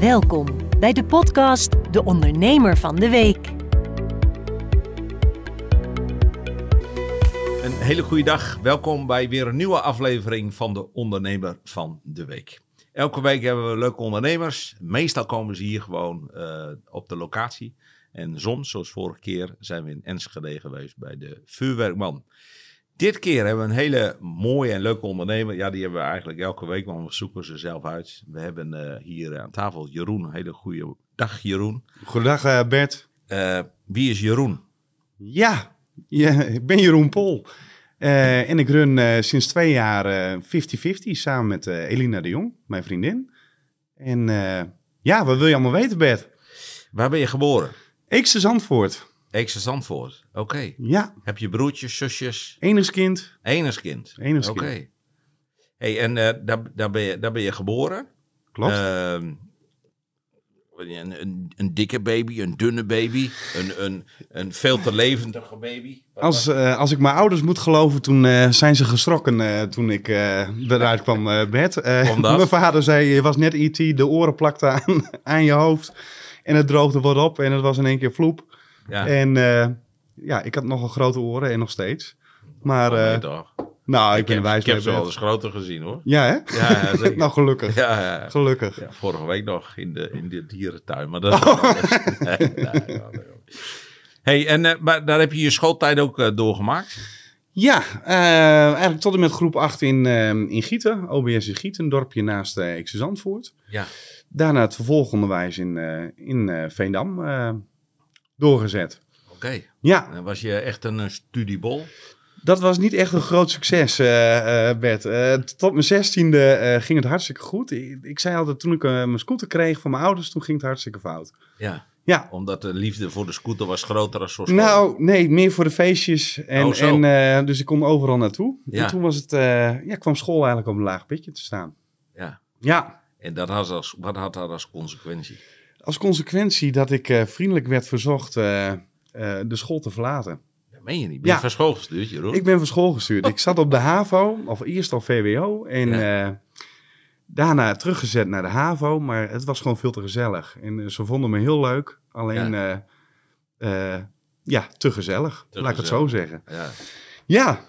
Welkom bij de podcast De Ondernemer van de Week. Een hele goede dag. Welkom bij weer een nieuwe aflevering van de Ondernemer van de Week. Elke week hebben we leuke ondernemers. Meestal komen ze hier gewoon eh, op de locatie. En soms, zoals vorige keer, zijn we in Enschede geweest bij de Vuurwerkman. Dit keer hebben we een hele mooie en leuke ondernemer. Ja, die hebben we eigenlijk elke week, maar we zoeken ze zelf uit. We hebben eh, hier aan tafel Jeroen. Een hele goede dag, Jeroen. Goedendag eh, Bert. Eh, wie is Jeroen? Ja, ja, ik ben Jeroen Pol. En ik run sinds twee jaar eh, 50-50 samen met Elina de Jong, mijn vriendin. En ja, wat wil je allemaal weten Bert? Waar ben je geboren? Eekse Zandvoort. Eekse Zandvoort. Oké. Ja, Heb je broertjes, zusjes? enigskind. Enigskind. Enigskind. Oké. Hey, en eh, daar, daar, ben je, daar ben je geboren. Klopt. Ehm, een, een, een dikke baby, een dunne baby, een, een, een veel te levendige baby. Als, eh, als ik mijn ouders moet geloven, toen eh, zijn ze geschrokken toen ik eruit kwam Omdat? mijn vader zei, je was net IT, de oren plakten aan, aan je hoofd. En het droogde wat op en het was in één keer vloep. Ja, En eh, ja, ik had nogal grote oren en nog steeds. Maar oh, nee, eh, toch? nou, ik, ik ben heb, wijs ik heb ze wel eens groter gezien hoor. Ja, hè? Ja, nou, gelukkig. Ja, ja. Gelukkig. Vorige week nog in de, in de dierentuin, maar dat is wat anders. Nee, nee, nee, nee. Hey, en eh, maar daar heb je je schooltijd ook doorgemaakt? Ja, eigenlijk tot en met groep 8 in, in Gieten. OBS in Gieten, een dorpje naast uh, Zandvoort. Ja. Daarna het vervolgonderwijs in, in Veendam doorgezet. Oké. Ja, Dan was je echt een studiebol. dat was niet echt een groot succes, eh, eh, Bert. Eh, tot mijn zestiende ging het hartstikke goed. Ik, ik zei altijd, toen ik mijn scooter kreeg van mijn ouders, toen ging het hartstikke fout. Ja. Ja, Omdat de liefde voor de scooter was groter dan voor school. Nou, nee, meer voor de feestjes. En, Oh, en, dus ik kon overal naartoe. Ja. En toen was het, ja, kwam school eigenlijk op een laag pitje te staan. Ja. Ja, En dat had als, wat had dat als consequentie? Als consequentie dat ik eh, vriendelijk werd verzocht eh, eh, de school te verlaten. Dat meen je niet. Ben je Ja. van school gestuurd, Jeroen? Ik ben van school gestuurd. Ik zat op de HAVO, of eerst al VWO. En daarna teruggezet naar de HAVO. Maar het was gewoon veel te gezellig. En ze vonden me heel leuk. Alleen, ja, ja te gezellig. Te laat ik het zo zeggen. Ja.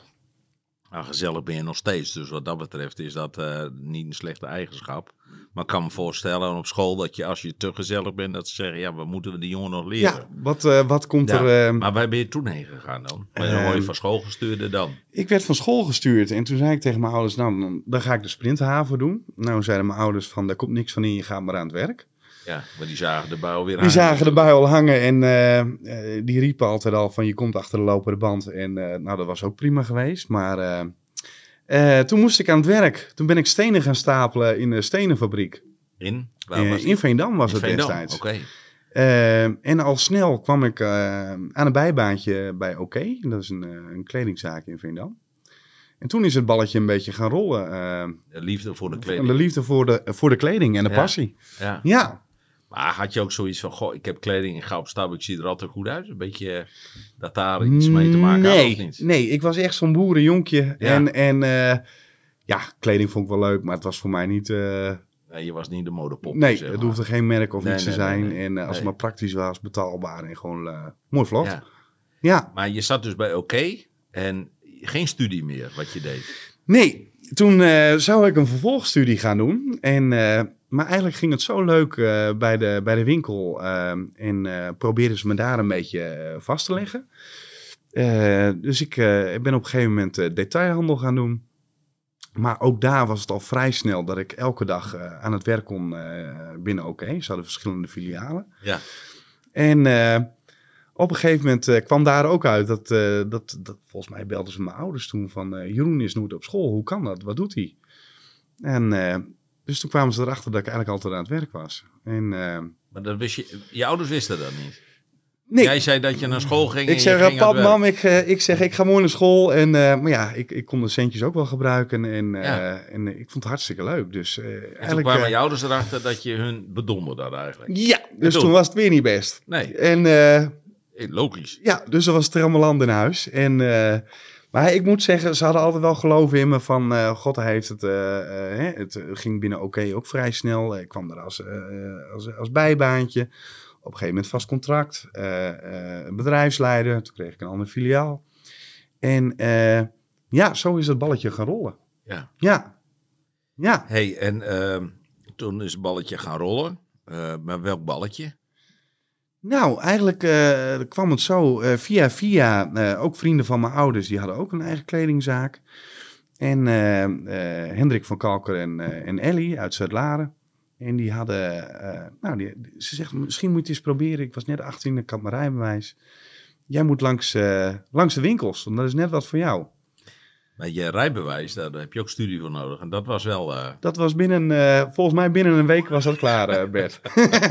Nou, gezellig ben je nog steeds. Dus wat dat betreft is dat eh, niet een slechte eigenschap. Maar ik kan me voorstellen op school dat je als je te gezellig bent, dat ze zeggen, ja, wat moeten we die jongen nog leren? ja wat, eh, wat komt Ja, er... eh, Maar waar ben je toen heen gegaan dan? Ben je, Ehm, je van school gestuurd dan? Ik werd van school gestuurd en toen zei ik tegen mijn ouders, nou, dan, dan ga ik de sprinthaven doen. Nou zeiden mijn ouders van, daar komt niks van in, je gaat maar aan het werk. Ja, maar die zagen de bui alweer Die hangen. zagen de bui al hangen en eh, eh, die riepen altijd al van, je komt achter de lopende band. En eh, nou, dat was ook prima geweest, maar toen moest ik aan het werk. Toen ben ik stenen gaan stapelen in de stenenfabriek. In? Waar was die? in Veendam was In het Veendam, destijds. Oké. En al snel kwam ik aan een bijbaantje bij OK. Dat is een, een kledingzaak in Veendam. En toen is het balletje een beetje gaan rollen. De liefde voor de kleding. de liefde voor de, voor de kleding en de Ja. passie. Ja. Ja, Maar had je ook zoiets van, goh, ik heb kleding, ga op stap, ik zie er altijd goed uit. Een beetje eh, dat daar iets mee te maken had, nee, of niet? Nee, ik was echt zo'n boerenjonkje. Ja. En, en eh, ja, kleding vond ik wel leuk, maar het was voor mij niet... eh, Nee, je was niet de modepop. nee, zeg het maar. hoefde geen merk of Nee, iets nee, te zijn. En als het maar praktisch was, betaalbaar en gewoon mooi vlot. Ja. Ja. Maar je zat dus bij Oké en geen studie meer wat je deed. Nee, toen zou ik een vervolgstudie gaan doen. En, maar eigenlijk ging het zo leuk eh, bij, de, bij de winkel. eh, en eh probeerden ze me daar een beetje vast te leggen. Dus ik, ben op een gegeven moment detailhandel gaan doen. Maar ook daar was het al vrij snel dat ik elke dag aan het werk kon binnen OK. Ze hadden verschillende filialen. Ja. En op een gegeven moment kwam daar ook uit dat, dat, dat volgens mij belden ze mijn ouders toen van Jeroen is nooit op school, hoe kan dat, wat doet hij? En dus toen kwamen ze erachter dat ik eigenlijk altijd aan het werk was. En eh, Maar dat wist je, je ouders wisten dat niet. nee, Jij zei dat je naar school ging en ik zeg, ging pap, mam, ik, eh, ik zeg, ik ga mooi naar school. En, eh, maar ja, ik, ik kon de centjes ook wel gebruiken. En, eh, Ja. en ik vond het hartstikke leuk. Dus eh, En toen eigenlijk... kwamen je ouders erachter dat je hun bedonderde had eigenlijk. ja, dus toen? toen was het weer niet best. Nee, En logisch. ja, dus er was trammeland in huis. En Maar ik moet zeggen, ze hadden altijd wel geloof in me van... eh, God, heeft het... eh, eh, hè, het ging binnen oké ook vrij snel. Ik kwam er als, als, als bijbaantje. Op een gegeven moment vast contract. eh, bedrijfsleider. Toen kreeg ik een ander filiaal. En ja, zo is het balletje gaan rollen. Ja. Ja. Ja. Hey, en ehm, toen is het balletje gaan rollen. Maar welk balletje? Nou, eigenlijk eh, kwam het zo eh, via via. eh, ook vrienden van mijn ouders, die hadden ook een eigen kledingzaak. En Hendrik van Kalker en, en Ellie uit Zuid-Laren. En die hadden, nou, die, ze zegt, misschien moet je eens proberen. Ik was net 18, ik had mijn rijbewijs. Jij moet langs, langs de winkels, want dat is net wat voor jou. Met je rijbewijs, daar heb je ook studie voor nodig. En dat was wel... eh, Dat was binnen, eh, volgens mij binnen een week was dat klaar, eh, Bert.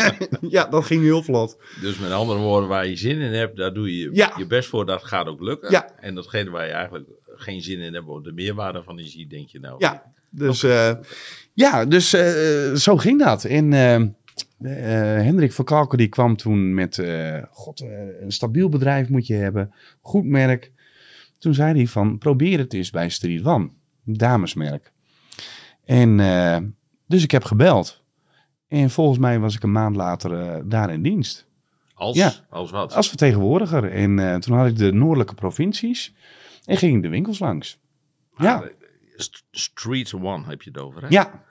ja, dat ging heel vlot. dus met andere woorden, waar je zin in hebt, daar doe je Ja. je best voor. Dat gaat ook lukken. Ja. En datgene waar je eigenlijk geen zin in hebt, of de meerwaarde van is, denk je nou... Ja, dus, ja, dus zo ging dat. En eh, eh, Hendrik van Kalker die kwam toen met, eh, god, een stabiel bedrijf moet je hebben, goed merk. Toen zei hij van, probeer het eens bij Street One, damesmerk. En eh, dus ik heb gebeld. En volgens mij was ik een maand later eh, daar in dienst. Als, Ja. als wat? Als vertegenwoordiger. En eh, toen had ik de noordelijke provincies en ging ik de winkels langs. Ja, Ah, St- Street One heb je het over, hè? ja,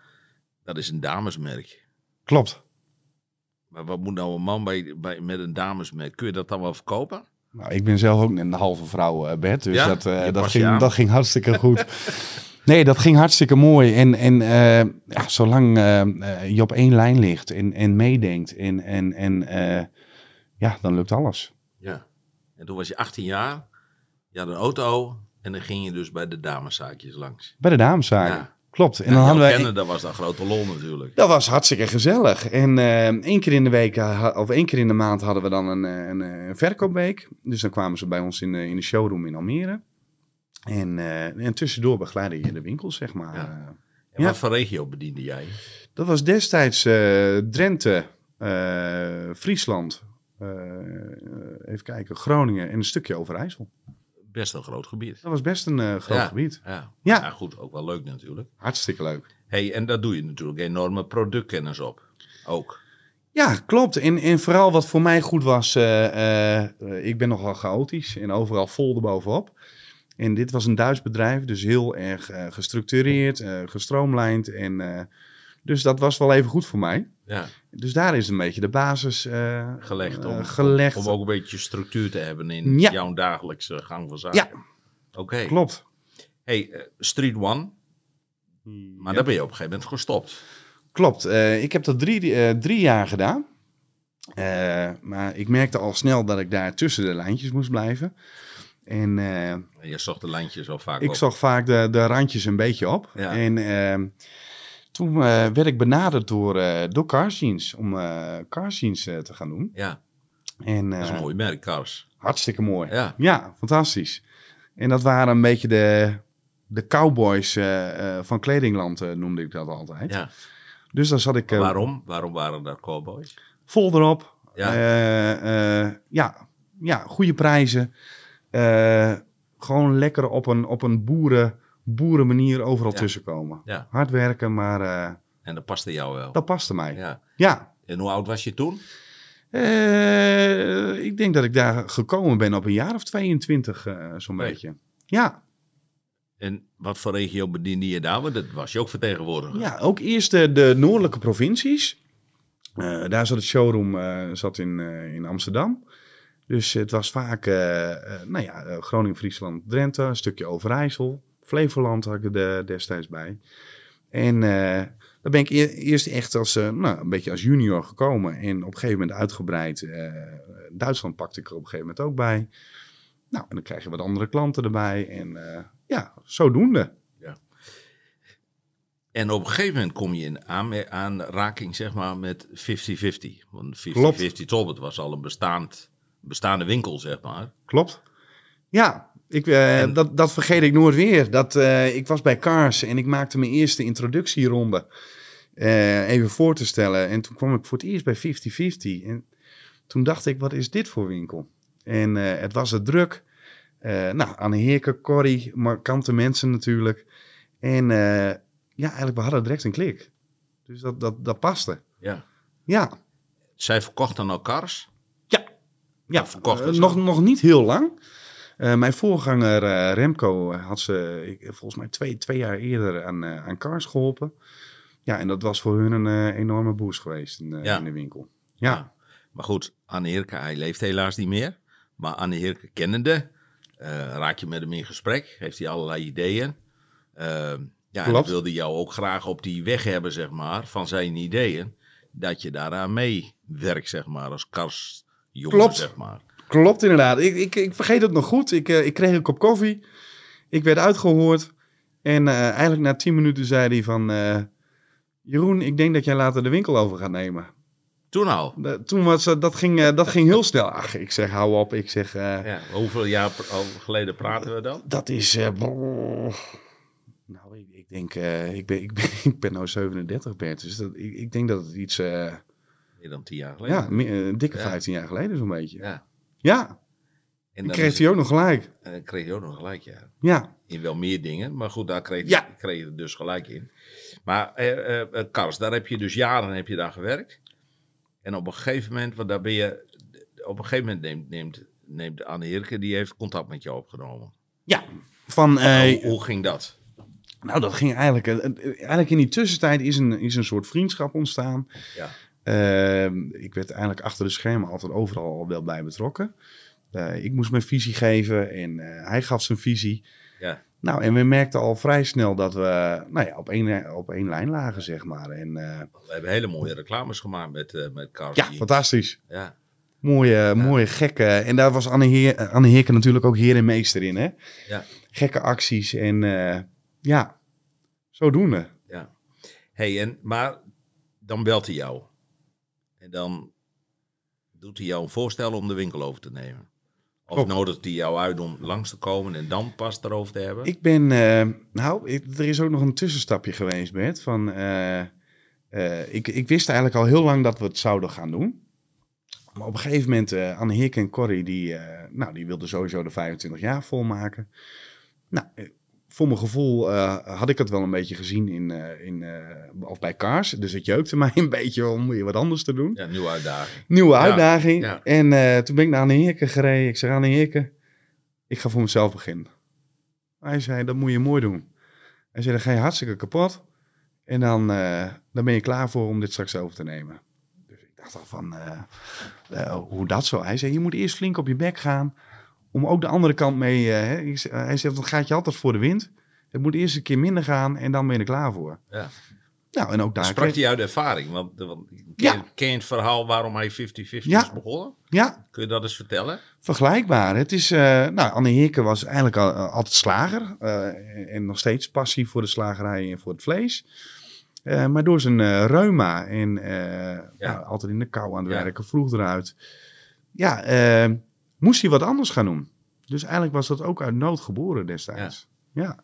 Dat is een damesmerk. klopt. Maar wat moet nou een man bij, bij, met een damesmerk? Kun je dat dan wel verkopen? Nou, ik ben zelf ook een halve vrouw, eh, Bert. Dus Ja? dat, eh, dat, ging, dat ging hartstikke goed. nee, dat ging hartstikke mooi. En, en eh, ja, zolang je op één lijn ligt en, en meedenkt, en, en, en ja, dan lukt alles. Ja. En toen was je 18 jaar. Je had een auto. En dan ging je dus bij de dameszaakjes langs. Bij de dameszaken. Ja. Klopt. En En dan hadden wij... kennen, dat was dan grote lol natuurlijk. Dat was hartstikke gezellig. En eh één keer in de week, eh, of één keer in de maand hadden we dan een, eh, een, een verkoopweek. Dus dan kwamen ze bij ons in de, in de showroom in Almere. En, en tussendoor begeleidde je de winkels, zeg maar. Ja. En Ja. wat voor regio bediende jij? dat was destijds Drenthe, Friesland, even kijken, Groningen en een stukje Overijssel. Best een groot gebied. Dat was best een eh, groot Ja. gebied. Ja. Ja. ja, goed. Ook wel leuk natuurlijk. Hartstikke leuk. Hey, en daar doe je natuurlijk enorme productkennis op. Ook. Ja, klopt. En, en vooral wat voor mij goed was, eh, eh, ik ben nogal chaotisch en overal vol erbovenop. En dit was een Duits bedrijf, dus heel erg gestructureerd, gestroomlijnd. En, dus dat was wel even goed voor mij. Ja, Dus daar is een beetje de basis eh, gelegd om, eh, gelegd. om ook een beetje structuur te hebben in Ja. jouw dagelijkse gang van zaken. Ja. Oké. Klopt. Hey, eh, Street One. Maar daar ben je op een gegeven moment gestopt. Klopt. Eh, ik heb dat drie, eh, drie jaar gedaan. Eh, maar ik merkte al snel dat ik daar tussen de lijntjes moest blijven. En eh, je zocht de lijntjes al vaak Ik op. zag vaak de, de randjes een beetje op. Ja. En ehm, toen eh, werd ik benaderd door, eh door om Carsjeans eh, te gaan doen. Ja, En, dat is een mooi merk, Cars. hartstikke mooi. Ja. Ja, fantastisch. En dat waren een beetje de, de cowboys van Kledingland, noemde ik dat altijd. Ja. Dus daar zat ik Waarom? Waarom waren dat cowboys? vol erop. Ja. Ja, ja, goede prijzen. Gewoon lekker op een, op een boeren, boerenmanier overal Ja. tussenkomen. Ja. Hard werken, maar eh, En dat paste jou wel. dat paste mij. Ja. Ja. En hoe oud was je toen? Eh, ik denk dat ik daar gekomen ben op een jaar of 22, eh, zo'n Nee. beetje. Ja. En wat voor regio bediende je daar? Want dat was je ook vertegenwoordiger. ja, ook eerst de, de noordelijke provincies. Daar zat het showroom zat in, in Amsterdam. Dus het was vaak nou ja, Groningen, Friesland, Drenthe, een stukje Overijssel. Flevoland had ik er de- destijds bij. En eh daar ben ik eerst echt als, eh, nou, een beetje als junior gekomen. En op een gegeven moment uitgebreid. Eh, Duitsland pakte ik er op een gegeven moment ook bij. Nou, en dan krijg je wat andere klanten erbij. En ja, zodoende. En op een gegeven moment kom je in aanraking zeg maar, met 50-50. Want 50-50 Klopt. Tolbert was al een bestaand, bestaande winkel, zeg maar. Klopt. Ja, ik, En- dat, dat vergeet ik nooit weer. Dat, eh, ik was bij Cars en ik maakte mijn eerste introductieronde. eh, even voor te stellen. En toen kwam ik voor het eerst bij 50-50. En toen dacht ik, wat is dit voor winkel? En het was het druk. Nou, Anne Heerke, Corrie, markante mensen natuurlijk. En ja, eigenlijk, we hadden direct een klik. Dus dat, dat, dat paste. Ja. Ja, Zij verkochten elkaars. ja verkocht eh, dus nog, nog niet heel lang. Eh, mijn voorganger eh, Remco had ze ik, volgens mij twee, twee jaar eerder aan, eh, aan Cars geholpen. Ja, en dat was voor hun een eh, enorme boost geweest in, eh, Ja. in de winkel. Ja, Maar goed, Anne Heerke, hij leeft helaas niet meer. Maar Anne Heerke kennende, eh, raak je met hem in gesprek, heeft hij allerlei ideeën. Eh, ja, en wilde jou ook graag op die weg hebben, zeg maar, van zijn ideeën. Dat je daaraan meewerkt, zeg maar, als karsjongen, Klopt. zeg maar. Klopt inderdaad. Ik, ik, ik vergeet het nog goed. Ik, eh, ik kreeg een kop koffie. Ik werd uitgehoord. En eh, eigenlijk na tien minuten zei hij van... eh, Jeroen, ik denk dat jij later de winkel over gaat nemen. Toen al. Toen was dat, dat, ging, dat ging heel snel. Ach, ik zeg, hou op. Ik zeg, Ja, hoeveel jaar geleden praten we dan? dat is... nou, ik, ik denk, ik, ben, ik, ben, ik ben nou 37 Bert. Dus dat, ik, ik denk dat het iets, Meer dan tien jaar geleden. ja, meer, dikke Ja. 15 jaar geleden zo'n beetje. Ja, Ja. En dan kreeg hij ook nog gelijk. en dan kreeg je ook nog gelijk, ja. Ja, In wel meer dingen, maar goed, daar kreeg, Ja. kreeg je er dus gelijk in. Maar eh, eh, Kars, daar heb je dus jaren heb je daar gewerkt. En op een gegeven moment, want daar ben je, op een gegeven moment neemt, neemt, neemt Anne Heerke, die heeft contact met je opgenomen. ja. Van, eh, hoe, hoe ging dat? Nou, dat ging eigenlijk. eh, eh, Eigenlijk in die tussentijd is een, is een soort vriendschap ontstaan. Ja. Ehm, ik werd eigenlijk achter de schermen altijd overal al wel bij betrokken. Eh, ik moest mijn visie geven en eh, hij gaf zijn visie. Ja. Nou, en we merkten al vrij snel dat we nou ja, op, één, op één lijn lagen, zeg maar. En eh, We hebben hele mooie reclames gemaakt met, met Kars. ja, fantastisch. ja, Mooie, mooie gekke. En daar was Anne, Heer, Anne Heerke natuurlijk ook heer en meester in, hè? Ja. Gekke acties en eh, ja, zodoende. ja. hey, en, maar dan belt hij jou. En dan doet hij jou een voorstel om de winkel over te nemen. Of Klopt. nodigt hij jou uit om langs te komen en dan pas erover te hebben? Ik ben, eh, nou, ik- er is ook nog een tussenstapje geweest, Bert. Van, eh, eh, ik, ik wist eigenlijk al heel lang dat we het zouden gaan doen. Maar op een gegeven moment, Anne Heerk en Corrie, die, nou, die wilden sowieso de 25 jaar volmaken. Nou, voor mijn gevoel eh, had ik het wel een beetje gezien in, eh, in, eh, of bij Kaars. Dus het jeukte mij een beetje om weer wat anders te doen. Ja, nieuwe uitdaging. Nieuwe Ja, uitdaging. ja. En eh, toen ben ik naar Anne Heerke gereden. Ik zeg, Anne Heerke, ik ga voor mezelf beginnen. Hij zei, dat moet je mooi doen. Hij zei, dan ga je hartstikke kapot. En dan, eh, dan ben je klaar voor om dit straks over te nemen. Dus ik dacht al van, hoe dat zo? Hij zei, je moet eerst flink op je bek gaan. Om ook de andere kant mee... eh, hè. Zei- hij zegt, dan gaat je altijd voor de wind. Het moet eerst een keer minder gaan en dan ben je er klaar voor. Ja. Nou, en ook daar... Sprak kreeg- hij uit ervaring? Want, want ken, Ja. ken je het verhaal waarom hij 50-50 Ja. is begonnen? Ja, Kun je dat eens vertellen? Vergelijkbaar. Het is, eh, nou, Anne Heerke was eigenlijk al, eh, altijd slager. eh, en nog steeds passie voor de slagerij en voor het vlees. Eh, maar door zijn eh, reuma en eh, nou, altijd in de kou aan het werken, vroeg eruit. Ja, eh, moest hij wat anders gaan doen. Dus eigenlijk was dat ook uit nood geboren destijds. Ja,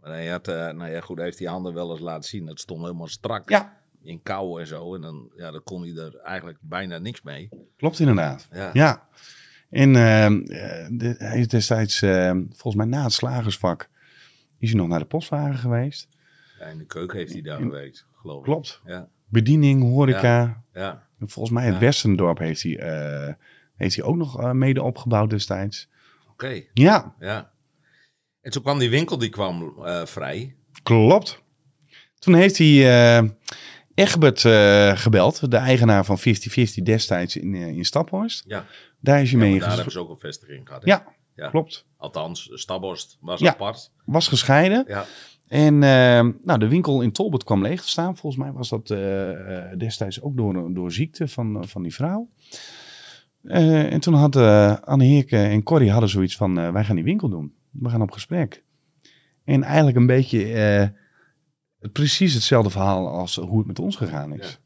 Maar hij had, eh, nou ja, goed, hij heeft die handen wel eens laten zien. Dat stond helemaal strak ja. in kou en zo. En dan, ja, dan kon hij er eigenlijk bijna niks mee. klopt inderdaad. Ja. Ja. En eh, eh, de- hij is destijds, eh, volgens mij na het slagersvak, is hij nog naar de postwagen geweest. Ja, in de keuken heeft hij daar gewerkt, geloof ik. Klopt. Ja, Bediening, horeca. ja. En Volgens mij het Ja. Westendorp heeft hij, eh, heeft hij ook nog eh, mede opgebouwd destijds. oké. Ja, Ja. En toen kwam die winkel, die kwam eh, vrij. klopt. Toen heeft hij eh, Egbert gebeld, de eigenaar van 50-50 destijds in, in Staphorst. Ja, Daar is ja mee maar daar hebben ze ook een vestiging gehad. Ja, Ja. klopt. Althans, Stabborst was Ja. apart. Was gescheiden. Ja, En nou, de winkel in Tolbert kwam leeg te staan. Volgens mij was dat destijds ook door, door ziekte van, van die vrouw. Eh, en toen hadden Anne Heerke en Corrie hadden zoiets van, eh, wij gaan die winkel doen. We gaan op gesprek. En eigenlijk een beetje eh, precies hetzelfde verhaal als hoe het met ons gegaan is.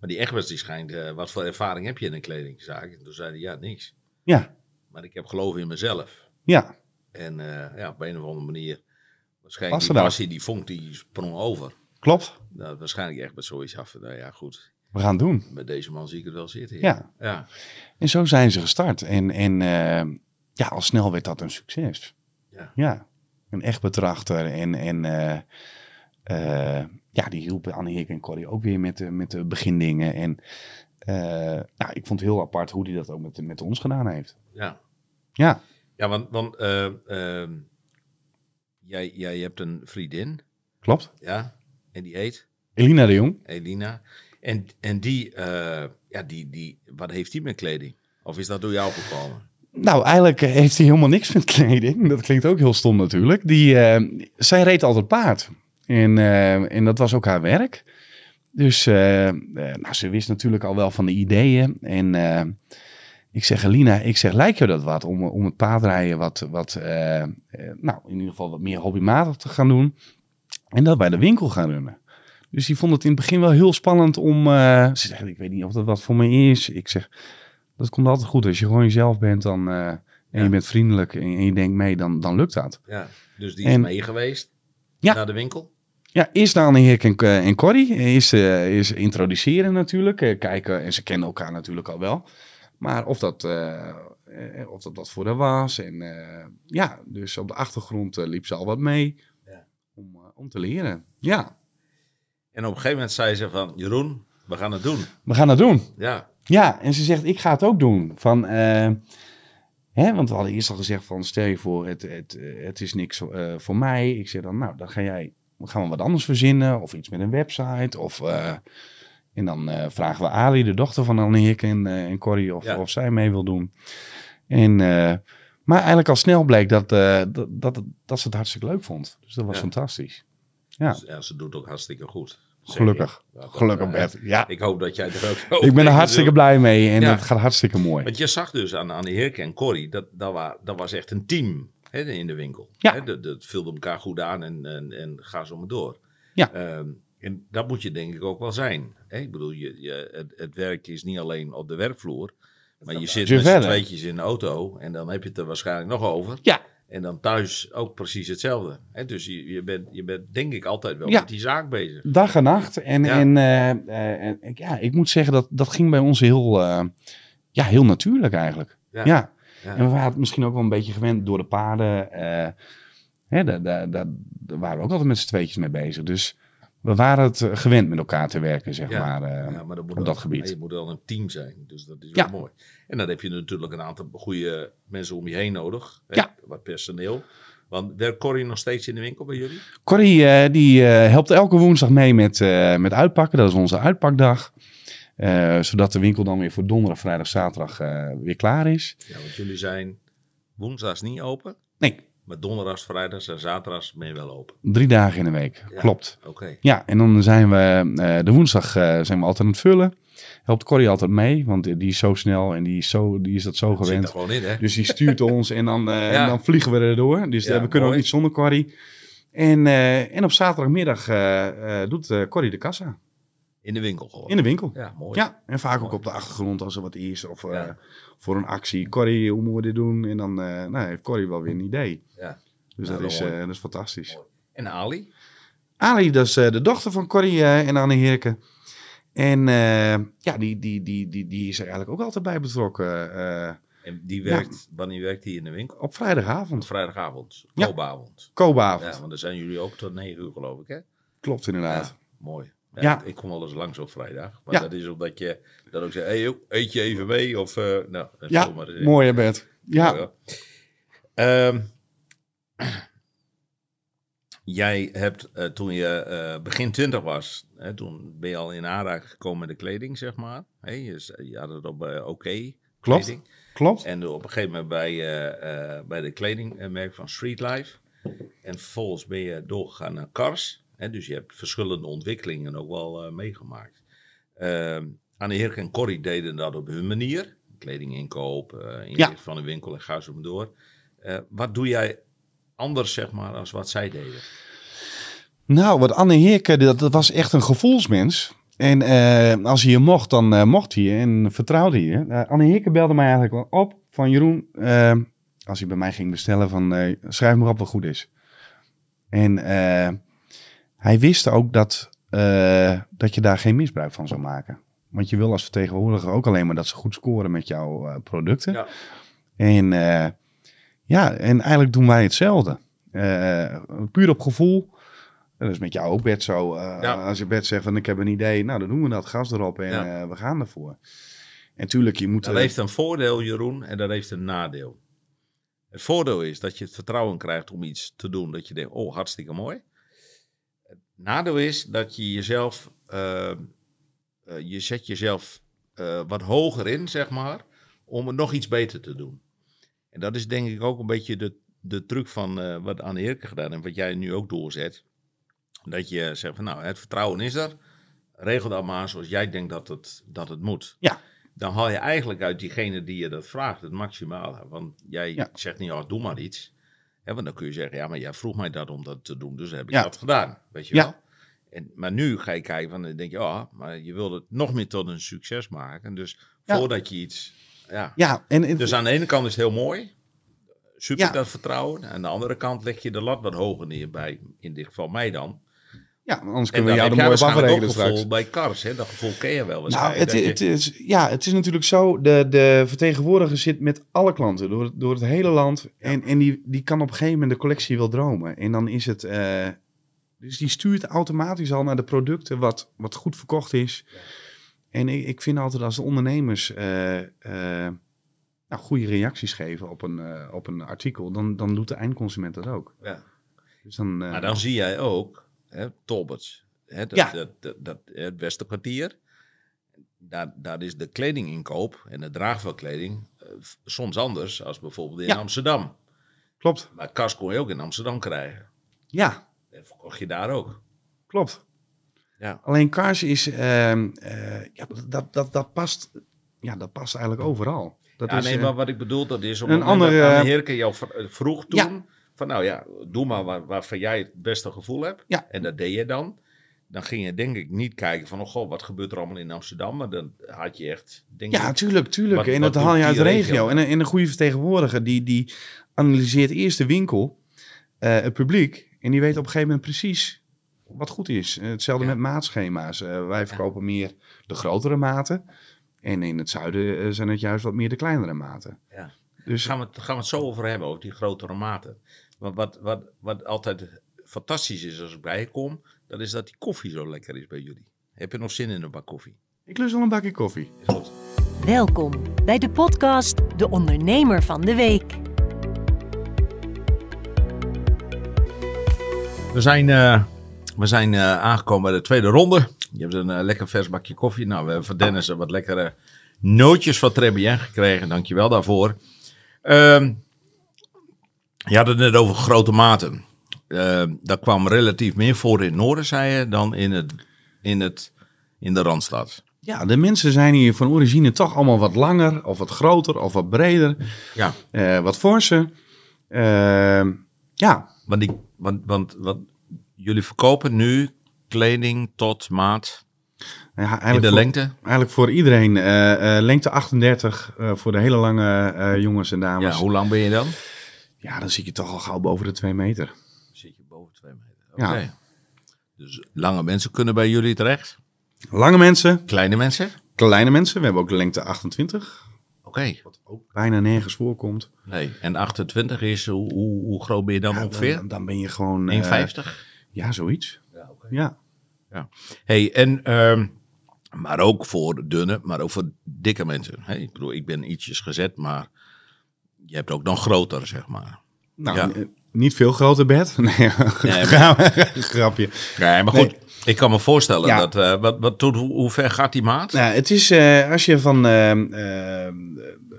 maar die Egberts die schijnt, wat voor ervaring heb je in een kledingzaak? En toen zei hij, ja, niks. Ja, Maar ik heb geloof in mezelf. ja, En ja, op een of andere manier, waarschijnlijk Was die passie, die vonk, die sprong over. klopt. Nou, waarschijnlijk echt met zoiets af. Nou ja, goed, We gaan doen. met deze man zie ik het wel zitten. Ja. Ja, En zo zijn ze gestart. En, en eh, ja, al snel werd dat een succes. Ja. ja. Een echt betrachter. En, en eh, eh, ja, die hielp Anne en Corrie ook weer met de, met de begindingen. En ja, ik vond het heel apart hoe hij dat ook met, met ons gedaan heeft. Ja, Ja, ja want, want jij, jij hebt een vriendin, klopt. ja, en die heet Elina de Jong. Elina. En, en die, eh, ja, die, die, wat heeft die met kleding? Of is dat door jou gekomen? Nou, eigenlijk eh, heeft hij helemaal niks met kleding. Dat klinkt ook heel stom natuurlijk. Die, eh, zij reed altijd paard. En, en dat was ook haar werk. Dus nou, ze wist natuurlijk al wel van de ideeën. En ik zeg, Alina, ik zeg, lijkt je dat wat? Om, om het paardrijden wat, wat nou, in ieder geval wat meer hobbymatig te gaan doen. En dat bij de winkel gaan runnen. Dus die vond het in het begin wel heel spannend om... eh, ze zegt, ik weet niet of dat wat voor me is. Ik zeg, dat komt altijd goed. Als je gewoon jezelf bent dan, eh, en Ja. je bent vriendelijk en, en je denkt mee, dan, dan lukt dat. Ja, dus die is En- mee geweest Ja. naar de winkel? Ja, eerst Heerk en, eh, en Corrie. Eerst, eerst introduceren natuurlijk. kijken, en ze kennen elkaar natuurlijk al wel. Maar of dat, of dat wat voor haar was. En ja, dus op de achtergrond liep ze al wat mee. Ja. Om, om te leren. Ja, En op een gegeven moment zei ze van, Jeroen, we gaan het doen. we gaan het doen. Ja, Ja, en ze zegt, ik ga het ook doen. Van, eh, hè, want we hadden eerst al gezegd van, stel je voor, het, het, het is niks eh, voor mij. Ik zeg dan, nou, dan ga jij, dan gaan we wat anders verzinnen. Of iets met een website. Of, eh, en dan vragen we Ali, de dochter van Anne Hik en, eh, en Corrie, of, Ja. of zij mee wil doen. En, maar eigenlijk al snel bleek dat, dat, dat, dat ze het hartstikke leuk vond. Dus dat was Ja. fantastisch. Ja. Ja, ze doet ook hartstikke goed. Gelukkig. dat, Gelukkig, eh, Bert. Ja, Ik hoop dat jij er ook ik ben er hartstikke blij mee en Ja. het gaat hartstikke mooi. Want je zag dus aan, aan de Heerke en Corrie, dat, dat, wa, dat was echt een team hè, in de winkel. Ja. Hè, dat, dat vulde elkaar goed aan en, en, en ga zo maar door. Ja. Ehm, en dat moet je denk ik ook wel zijn. Hè? Ik bedoel, je, je, het, het werk is niet alleen op de werkvloer. Maar je zit met z'n tweetjes in de auto en dan heb je het er waarschijnlijk nog over. Ja. En dan thuis ook precies hetzelfde. Hè? Dus je, je, bent, je bent denk ik altijd wel Ja. met die zaak bezig. Dag en nacht. En, Ja. en, eh, eh, ja, ik moet zeggen dat dat ging bij ons heel, eh, ja, heel natuurlijk eigenlijk. Ja. Ja. En we waren het misschien ook wel een beetje gewend door de paarden. hè, daar, daar, daar, daar waren we ook altijd met z'n tweetjes mee bezig. Dus we waren het eh, gewend met elkaar te werken, zeg Ja. maar. eh. Ja, maar dat op wel- dat gebied. Je moet wel een team zijn, dus dat is Ja. wel mooi. En dan heb je natuurlijk een aantal goede mensen om je heen nodig. Hè? Ja. Wat personeel. Want werkt Corrie nog steeds in de winkel bij jullie? Corrie eh, die helpt elke woensdag mee met, met uitpakken. Dat is onze uitpakdag. Zodat de winkel dan weer voor donderdag, vrijdag, zaterdag weer klaar is. Ja, want jullie zijn woensdags niet open. Nee, Maar donderdags, vrijdags en zaterdags ben je wel open. drie dagen in de week. Ja. Klopt. Oké. Ja, en dan zijn we eh, de woensdag eh, zijn we altijd aan het vullen. Helpt Corrie altijd mee, want die is zo snel en die is, zo, die is dat zo Zit er gewend. gewoon in, hè? Dus die stuurt ons en dan, eh, Ja. en dan vliegen we erdoor. Dus Ja, we kunnen ook niet zonder Corrie. En, en op zaterdagmiddag doet Corrie de kassa In de winkel gewoon. in de winkel. Ja, mooi. Ja, en vaak ook op de achtergrond als er wat is of eh, Ja. voor een actie. Corrie, hoe moeten we dit doen? En dan eh, nou, heeft Corrie wel weer een idee. Ja. Dus Nou, dat, is, mooi. eh, dat is fantastisch. Mooi. En Ali? Ali, dat is de dochter van Corrie en Anne Heerke. En ja, die, die, die, die, die is er eigenlijk ook altijd bij betrokken. En die werkt, wanneer werkt die in de winkel? op vrijdagavond, Op vrijdagavond. Ja. Koopavond. koopavond. Ja, want dan zijn jullie ook tot negen uur geloof ik, hè? Klopt inderdaad. Ja, mooi. Ja, Ja. Ik kom wel eens langs op vrijdag. Maar dat is omdat je dan ook zegt, hey, joh, eet je even mee? Of, eh, nou, Ja, maar eens in. mooi hè Bert. Ja. Ehm, jij hebt eh, toen je eh, begin twintig was, hè, toen ben je al in aanraking gekomen met de kleding, zeg maar. Hè, je, had het op eh, oké Klopt. kleding. klopt. En op een gegeven moment bij, bij de kledingmerk van Street Life. En vervolgens ben je doorgegaan naar Cars. Dus je hebt verschillende ontwikkelingen ook wel eh, meegemaakt. Ehm Anne Heerk en Corrie deden dat op hun manier. Kledinginkoop, eh inricht van een winkel en ga zo maar door. Eh, wat doe jij anders, zeg maar, als wat zij deden? Nou, wat Anne Heerke, dat, dat was echt een gevoelsmens. En als hij je mocht, dan mocht hij je en vertrouwde hij je. Anne Heerke belde mij eigenlijk wel op van Jeroen, als hij bij mij ging bestellen, van schrijf maar op wat goed is. En hij wist ook dat, eh, dat je daar geen misbruik van zou maken. Want je wil als vertegenwoordiger ook alleen maar dat ze goed scoren met jouw eh, producten. Ja. En eh, Ja, en eigenlijk doen wij hetzelfde. Puur op gevoel. Dat is met jou ook, Bert, zo. Ja. Als je Bert zegt van ik heb een idee, nou dan doen we dat, gas erop en Ja. we gaan ervoor. En tuurlijk, je moet... Dat heeft een voordeel, Jeroen, en dat heeft een nadeel. Het voordeel is dat je het vertrouwen krijgt om iets te doen dat je denkt, oh, hartstikke mooi. Nadeel is dat je jezelf, eh, eh, je zet jezelf eh, wat hoger in, zeg maar, om het nog iets beter te doen. En dat is denk ik ook een beetje de, de truc van wat Anne Eerke gedaan en wat jij nu ook doorzet. Dat je zegt van, nou, het vertrouwen is er. Regel dat maar zoals jij denkt dat het, dat het moet dan haal je eigenlijk uit diegene die je dat vraagt het maximale. Want jij Ja. zegt niet, oh, doe maar iets. Want dan kun je zeggen, ja, maar jij vroeg mij dat om dat te doen, dus heb ik Ja. dat gedaan. Weet je Ja. wel? En, maar nu ga je kijken, van, dan denk je, oh, maar je wil het nog meer tot een succes maken. Dus Ja. voordat je iets... Ja. Ja, en, en- Dus aan de ene kant is het heel mooi. Super dat vertrouwen. Aan de andere kant leg je de lat wat hoger neer bij, in dit geval mij dan. Ja, anders En kunnen we jou heb er jij mooi op afrekenen straks. bij Cars. Hè? Dat gevoel ken je wel Nou, het, je- is, ja, het is natuurlijk zo, de, de vertegenwoordiger zit met alle klanten door, het- door het hele land. En, en die, die kan op een gegeven moment de collectie wel dromen. En dan is het, eh, dus die stuurt automatisch al naar de producten wat, wat goed verkocht is. En ik, ik vind altijd als de ondernemers eh, eh, nou, goede reacties geven op een, op een artikel, dan, dan doet de eindconsument dat ook. ja. Dus dan, Maar dan zie jij ook, hè, Tolberts, hè, dat, Ja. dat, dat, dat, het Westerkwartier, daar, daar is de kledinginkoop en de draagvelkleding eh, soms anders als bijvoorbeeld in Ja. Amsterdam. klopt. Maar kast kon je ook in Amsterdam krijgen. Ja, En verkocht je daar ook. klopt. Ja. Alleen Kars is, ehm, eh, ja, dat, dat, dat, past, ja, dat past eigenlijk overal. Dat ja, is, nee, eh, maar wat ik bedoel, dat is op een andere... eh, Heerke jou vr- eh, vroeg toen, Ja. Van nou ja, doe maar waar, waarvan jij het beste gevoel hebt. Ja. En dat deed je dan. Dan ging je denk ik niet kijken van, oh god, wat gebeurt er allemaal in Amsterdam? Maar dan had je echt, denk ja, ik, tuurlijk, tuurlijk. Wat- en dat haal je uit de regio. En, een- en een goede vertegenwoordiger, die, die analyseert eerst de winkel, eh, het publiek. En die weet op een gegeven moment precies wat goed is. Eh, Hetzelfde Ja. met maatschema's. Eh, wij verkopen meer de grotere maten. En in het zuiden zijn het juist wat meer de kleinere maten. Ja. Dus gaan we, het, gaan we het zo over hebben, over die grotere maten. Want wat, wat, wat altijd fantastisch is als ik bij je kom, dat is dat die koffie zo lekker is bij jullie. Heb je nog zin in een bak koffie? ik lust wel een bakje koffie. Is goed. Welkom bij de podcast De Ondernemer van de Week. We zijn, eh, we zijn eh, aangekomen bij de tweede ronde. Je hebt een eh, lekker vers bakje koffie. Nou, we hebben van Dennis wat lekkere nootjes van Trebien gekregen. Dankjewel daarvoor. Ehm je had het net over grote maten. Ehm dat kwam relatief meer voor in het noorden, zei je, dan in, het, in, het, in de Randstad. Ja, de mensen zijn hier van origine toch allemaal wat langer, of wat groter, of wat breder, Ja, eh, wat forser. Ehm, ja, want, die, want, want, want jullie verkopen nu kleding tot maat ja in de voor, lengte. eigenlijk voor iedereen. eh, eh, lengte 38 eh, voor de hele lange eh, jongens en dames. Ja, hoe lang ben je dan? Dan zit je toch al gauw boven de 2 meter. Zit je boven twee meter. Oké. Ja. Dus lange mensen kunnen bij jullie terecht. Lange mensen, Kleine mensen? kleine mensen. We hebben ook de lengte 28. Oké. Wat ook bijna nergens voorkomt. Nee. En 28 is, hoe, hoe, hoe groot ben je dan Ja, ongeveer? Dan, dan ben je gewoon... eh, 1,50? ja, zoiets. Ja, oké. Ja. Hey, en, ehm, maar ook voor dunne, maar ook voor dikke mensen. Hey, ik bedoel, ik ben ietsjes gezet, maar je hebt ook nog groter, zeg maar. Nou, Ja. eh, niet veel groter bed. Nee, grapje. Nee, maar goed, ik kan me voorstellen Ja. dat, eh, wat, wat, tot hoe, ver gaat die maat? Nou, het is eh, als je van. ehm,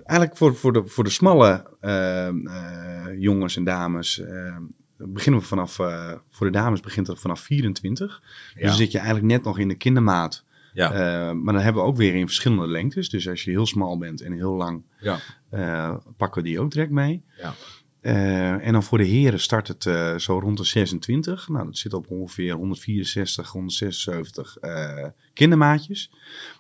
eigenlijk voor, voor, de, voor de smalle eh, jongens en dames. beginnen we vanaf. eh, voor de dames begint het vanaf 24. Dus dan zit je eigenlijk net nog in de kindermaat. Ja, Eh, maar dan hebben we ook weer in verschillende lengtes. Dus als je heel smal bent en heel lang. ja, eh, pakken we die ook direct mee. ja. Eh, en dan voor de heren start het zo rond de 26. Nou, dat zit op ongeveer 164, 176 eh, kindermaatjes.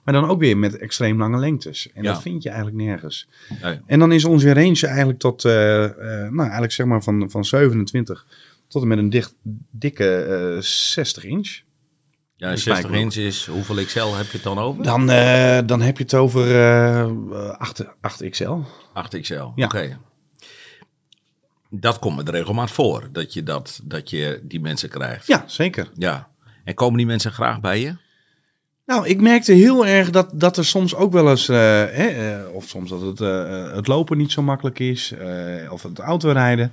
Maar dan ook weer met extreem lange lengtes. En dat vind je eigenlijk nergens. Nee. En dan is onze range eigenlijk tot, nou eigenlijk zeg maar van, van 27 tot en met een dicht, dikke eh, 60 inch. Ja, Een 60 spijkerbroek. inch is, hoeveel XL heb je het dan over? Dan, eh, dan heb je het over eh 8, 8 XL. 8 XL, Ja. oké. dat komt met regelmaat voor, dat je, dat, dat je die mensen krijgt. Ja, zeker. Ja. En komen die mensen graag bij je? Nou, ik merkte heel erg dat, dat er soms ook wel eens, eh, hè, eh, of soms dat het, eh, het lopen niet zo makkelijk is, eh, of het autorijden.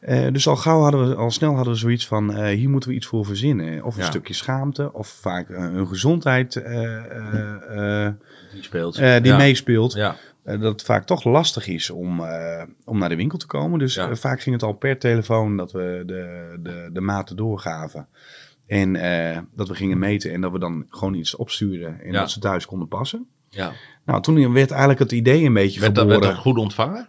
Eh, dus al gauw hadden we, al snel hadden we zoiets van, eh, hier moeten we iets voor verzinnen. Of een Ja. stukje schaamte, of vaak eh, een gezondheid eh, eh, eh, Die speelt. eh, die ja. meespeelt. Ja. Eh, dat het vaak toch lastig is om, eh, om naar de winkel te komen. Dus Ja. vaak ging het al per telefoon dat we de, de, de maten doorgaven. En eh, dat we gingen meten en dat we dan gewoon iets opstuurden. En Ja. dat ze thuis konden passen. ja. Nou, toen werd eigenlijk het idee een beetje Werd, dat, werd dat goed ontvangen?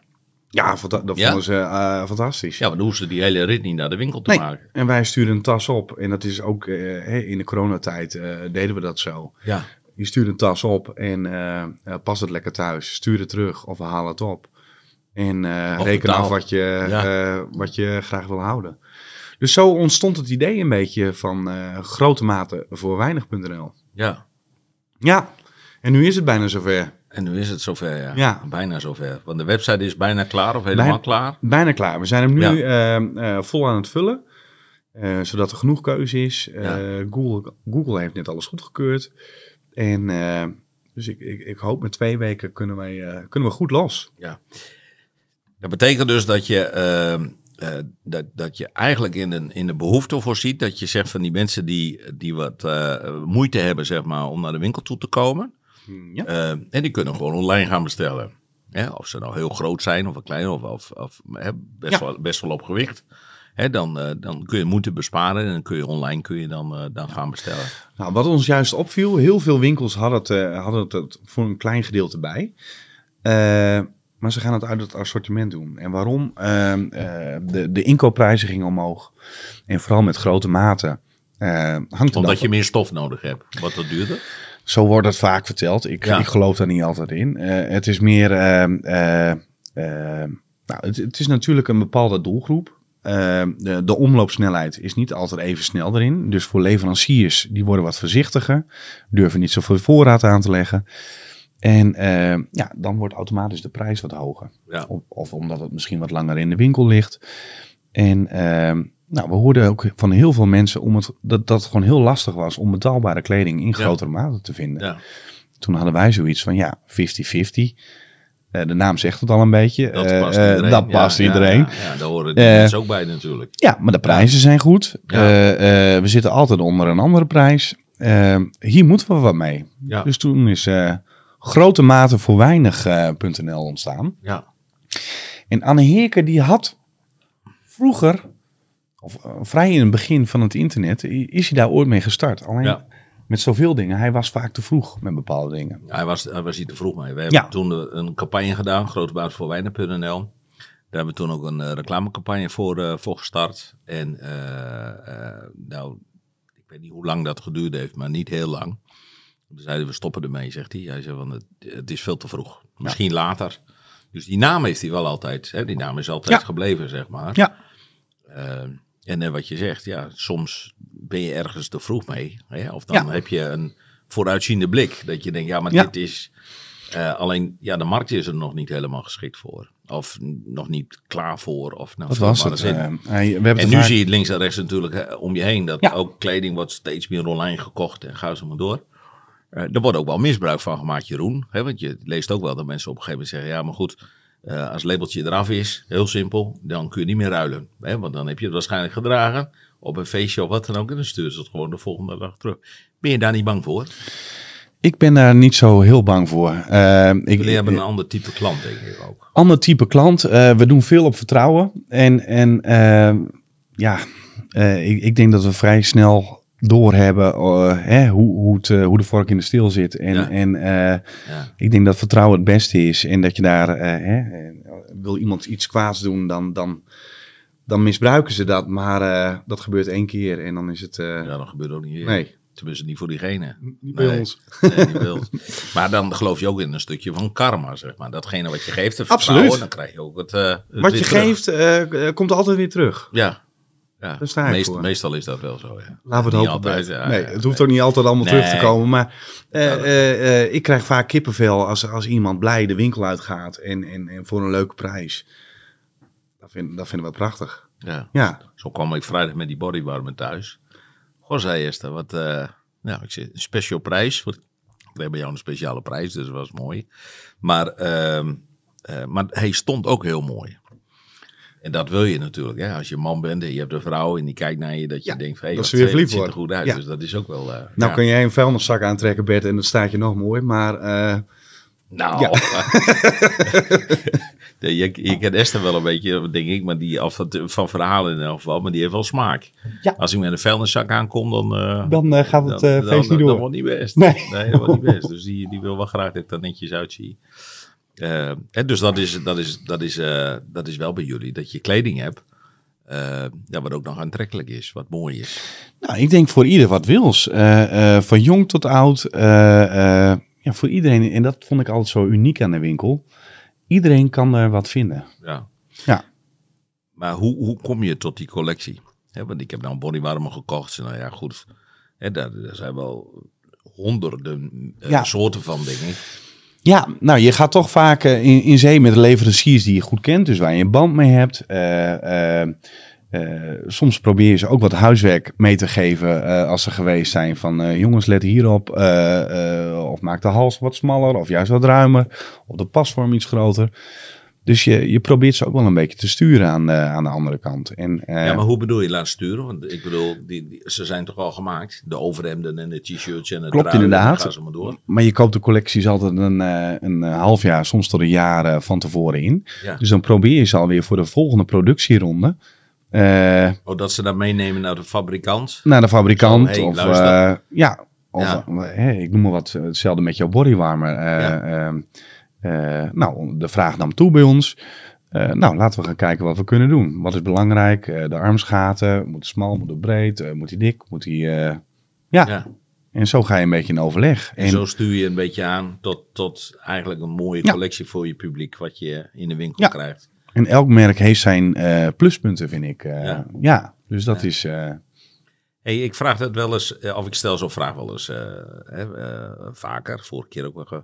Ja, dat Ja? vonden ze eh, fantastisch. Ja, dan hoeven ze die hele rit niet naar de winkel te Nee. maken. En wij stuurden een tas op. En dat is ook eh, in de coronatijd eh, deden we dat zo. Ja. Je stuurt een tas op en pas het lekker thuis. Stuur het terug of we halen het op. En reken af wat je, Ja. wat je graag wil houden. Dus zo ontstond het idee een beetje van grote mate voor weinig.nl. ja. Ja, en nu is het bijna zover. En nu is het zover, ja. Ja. Bijna zover. Want de website is bijna klaar of helemaal Bijna- klaar. Bijna klaar. We zijn hem nu Ja. eh, vol aan het vullen. eh, zodat er genoeg keuze is. Eh, Ja. Google, Google heeft net alles goedgekeurd. En dus ik, ik, ik hoop met twee weken kunnen, wij, kunnen we goed los. Dat betekent dus dat je, ehm, eh, dat, dat je eigenlijk in, een, in de behoefte voorziet. Dat je zegt van die mensen die, die wat moeite hebben zeg maar, om naar de winkel toe te komen. Ja. eh, en die kunnen gewoon online gaan bestellen. Hè, of ze nou heel groot zijn of klein of, of, of hè, best, Ja. wel, best wel op gewicht. Hè, dan, eh, dan kun je moeite besparen en dan kun je online kun je dan, eh, dan gaan bestellen. Nou, wat ons juist opviel, heel veel winkels hadden het, eh, hadden het, voor een klein gedeelte bij. Maar ze gaan het uit het assortiment doen. En waarom? Ehm, eh, de, de inkoopprijzen gingen omhoog. En vooral met grote maten. hangt Omdat je meer stof nodig hebt. Wat dat duurder. Zo wordt het vaak verteld. Ik, Ja. ik geloof daar niet altijd in. Eh, het is meer. ehm, eh, eh, nou, het, het is natuurlijk een bepaalde doelgroep. Eh, de, de omloopsnelheid is niet altijd even snel erin. Dus voor leveranciers, die worden wat voorzichtiger. Durven niet zoveel voorraad aan te leggen. En eh, ja, dan wordt automatisch de prijs wat hoger. Ja. Of, of omdat het misschien wat langer in de winkel ligt. En ehm, nou, we hoorden ook van heel veel mensen om het, dat, dat het gewoon heel lastig was om betaalbare kleding in grotere mate te vinden. Ja. Toen hadden wij zoiets van ja, 50-50. Eh, de naam zegt het al een beetje. Dat Eh, past eh, iedereen. dat Ja, past ja, iedereen. Ja, ja, daar horen die mensen ook bij natuurlijk. Ja, maar de prijzen zijn goed. Ja. We zitten altijd onder een andere prijs. Hier moeten we wat mee. Ja. Dus toen is grote mate voor weinig.nl ontstaan. Ja. En Anne Heerke die had vroeger, of eh, vrij in het begin van het internet, is hij daar ooit mee gestart. Alleen Ja. met zoveel dingen, hij was vaak te vroeg met bepaalde dingen. Hij was, hij was hier te vroeg mee. We hebben Ja. toen een campagne gedaan, Grote Baat voor Wijnen.nl. Daar hebben we toen ook een eh, reclamecampagne voor, eh, voor gestart. En nou, ik weet niet hoe lang dat geduurd heeft, maar niet heel lang. Toen zeiden we stoppen ermee, zegt hij. Hij zei van het, het is veel te vroeg. Misschien later. Dus die naam heeft hij wel altijd. Hè? Die naam is altijd Ja. gebleven, zeg maar. Ja. Eh, en eh, wat je zegt, ja, soms ben je ergens te vroeg mee. Hè? Of dan Ja. heb je een vooruitziende blik. Dat je denkt, ja, maar Ja. dit is... eh, alleen, ja, de markt is er nog niet helemaal geschikt voor. Of nog niet klaar voor. Of, nou, Dat was het. eh, we en nu vaak- zie je het links en rechts natuurlijk om je heen. Dat Ja. ook kleding wordt steeds meer online gekocht. En ga zo maar door. Er wordt ook wel misbruik van gemaakt, Jeroen. Hè? Want je leest ook wel dat mensen op een gegeven moment zeggen... ja, maar goed, eh, als het labeltje eraf is, heel simpel... dan kun je niet meer ruilen. Hè? Want dan heb je het waarschijnlijk gedragen... op een feestje of wat dan ook... en dan sturen ze het gewoon de volgende dag terug. Ben je daar niet bang voor? Ik ben daar niet zo heel bang voor. Eh, ik, Jullie hebben een ander type klant, denk ik ook. ander type klant. Eh, we doen veel op vertrouwen. En, en ja, ik, ik denk dat we vrij snel doorhebben eh, hè, hoe, hoe, het, eh, hoe de vork in de steel zit. En, Ja. en eh, Ja. ik denk dat vertrouwen het beste is. En dat je daar, hè, wil iemand iets kwaads doen, dan, dan, dan misbruiken ze dat. Maar dat gebeurt één keer en dan is het... ja, dat gebeurt ook niet weer. nee, Tenminste, niet voor diegene. niet bij Nee. ons. Nee, niet bij ons. Maar dan geloof je ook in een stukje van karma, zeg maar. Datgene wat je geeft, het Absoluut. vertrouwen, dan krijg je ook het, het Wat je terug. geeft, komt altijd weer terug. Ja. Ja. Daar sta ik Meest- voor. Meestal is dat wel zo, ja. Laten we het hopen. altijd, ja, nee, het hoeft ook niet altijd allemaal terug te komen. Maar eh, eh, eh, ik krijg vaak kippenvel als, als iemand blij de winkel uitgaat en, en, en voor een leuke prijs. Dat, vind, dat vinden we prachtig. Ja. Ja, Zo kwam ik vrijdag met die bodywarmer thuis. Goh, zei Esther, wat... nou, ik zei, een special prijs. kreeg bij jou een speciale prijs, dus dat was mooi. Maar, ehm, eh, maar hij stond ook heel mooi. En dat wil je natuurlijk, hè? Als je man bent en je hebt een vrouw en die kijkt naar je, dat je Ja, denkt, van, hey, dat wat weer verliefd ziet er goed uit. Ja. Dus dat is ook wel... eh, nou ja. kun jij een vuilniszak aantrekken, Bert, en dan staat je nog mooi. Maar eh, Nou, je, je kent Esther wel een beetje, denk ik, maar die af van, van verhalen in elk geval, maar die heeft wel smaak. Als ik met een vuilniszak aankom, dan, eh, dan eh, gaat het eh, feest niet Dat door. wordt niet best. Nee. dat wordt niet best. Dus die, die wil wel graag dat ik er netjes uitzie. Eh, hè, dus dat is, dat, is, dat, is, eh, dat is wel bij jullie, dat je kleding hebt, eh, ja, wat ook nog aantrekkelijk is, wat mooi is. Nou, ik denk voor ieder wat wils. Eh, eh, van jong tot oud. eh, eh, ja, voor iedereen. En dat vond ik altijd zo uniek aan de winkel. Iedereen kan er wat vinden. Ja. Ja. Maar hoe, hoe kom je tot die collectie? Want ik heb nou een bodywarmer gekocht. Nou ja, goed. Hè, daar, daar zijn wel honderden eh, Ja. soorten van, ik. Ja, nou, je gaat toch vaak eh, in, in zee met leveranciers die je goed kent. Dus waar je een band mee hebt. Eh, eh, soms probeer je ze ook wat huiswerk mee te geven als ze geweest zijn. Van jongens, let hierop. of maak de hals wat smaller of juist wat ruimer. Of de pasvorm iets groter. Dus je, je probeert ze ook wel een beetje te sturen aan de, aan de andere kant. En, eh, Ja, maar hoe bedoel je laten sturen? Want ik bedoel, die, die- ze zijn toch al gemaakt? De overhemden en de t-shirts en de Klopt inderdaad. maar door. Maar je koopt de collecties altijd een, eh, een eh, half jaar, soms tot een jaar eh, van tevoren in. Ja. Dus dan probeer je ze alweer voor de volgende productieronde. eh, Oh, dat ze dat meenemen naar de fabrikant. naar de fabrikant. Zo, hey, of eh, ja, of Ja. eh, hè, ik noem maar wat, eh, hetzelfde met jouw bodywarmer. Eh, ehm, eh, nou, de vraag nam toe bij ons. Eh, nou, laten we gaan kijken wat we kunnen doen. Wat is belangrijk? Eh, de armsgaten. Moet het smal, moet het breed? eh, moet hij dik? Moet hij... eh, ja. Ja. en zo ga je een beetje in overleg. En, zo stuur je een beetje aan tot, tot eigenlijk een mooie Ja. collectie voor je publiek, wat je in de winkel Ja. krijgt. En elk merk heeft zijn eh, pluspunten, vind ik. eh, Ja. ja. dus dat is... eh, Hey, ik vraag het wel eens, eh, of ik stel zo'n vraag wel eens eh, hè, eh, vaker. Vorige keer ook wel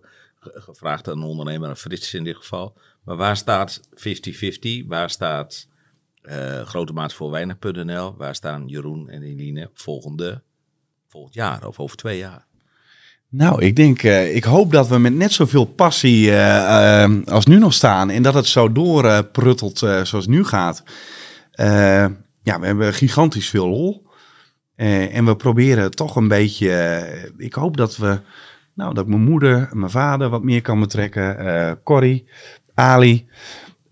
gevraagd aan een ondernemer, aan Frits in dit geval. Maar waar staat 50-50? Waar staat eh grote maat voor weinig.nl? Waar staan Jeroen en Eline volgende, volgend jaar of over twee jaar? Nou, ik denk, eh, ik hoop dat we met net zoveel passie eh, als nu nog staan en dat het zo doorpruttelt zoals nu gaat. Ja, we hebben gigantisch veel lol. En we proberen toch een beetje, ik hoop dat we, nou, dat ik mijn moeder, mijn vader wat meer kan betrekken, eh Corrie, Ali.